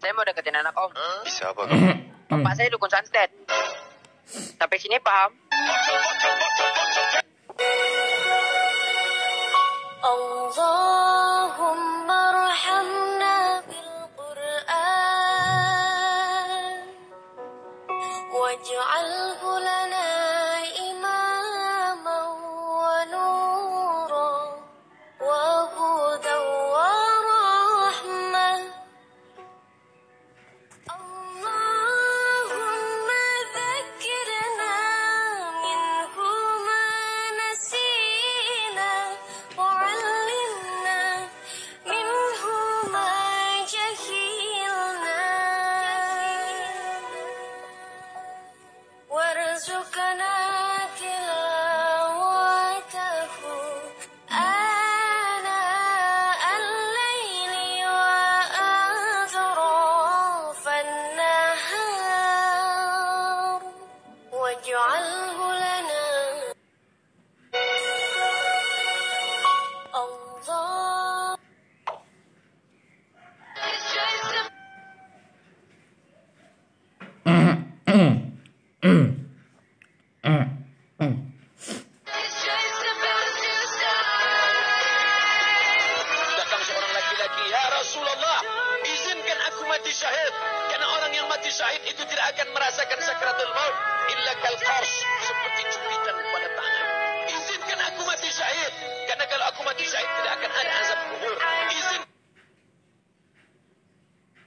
Saya mau deketin anak om. Bisa apa? Bapak saya dukun santet. Sampai sini paham? Allahumma rahamna bil Qur'an waj'alhu lana وارزقنا تلاوته آناء الليل وأطراف النهار واجعله لنا laki-laki, ya Rasulullah, izinkan aku mati syahid. Karena orang yang mati syahid itu tidak akan merasakan sakratul maut. Illa kal qars,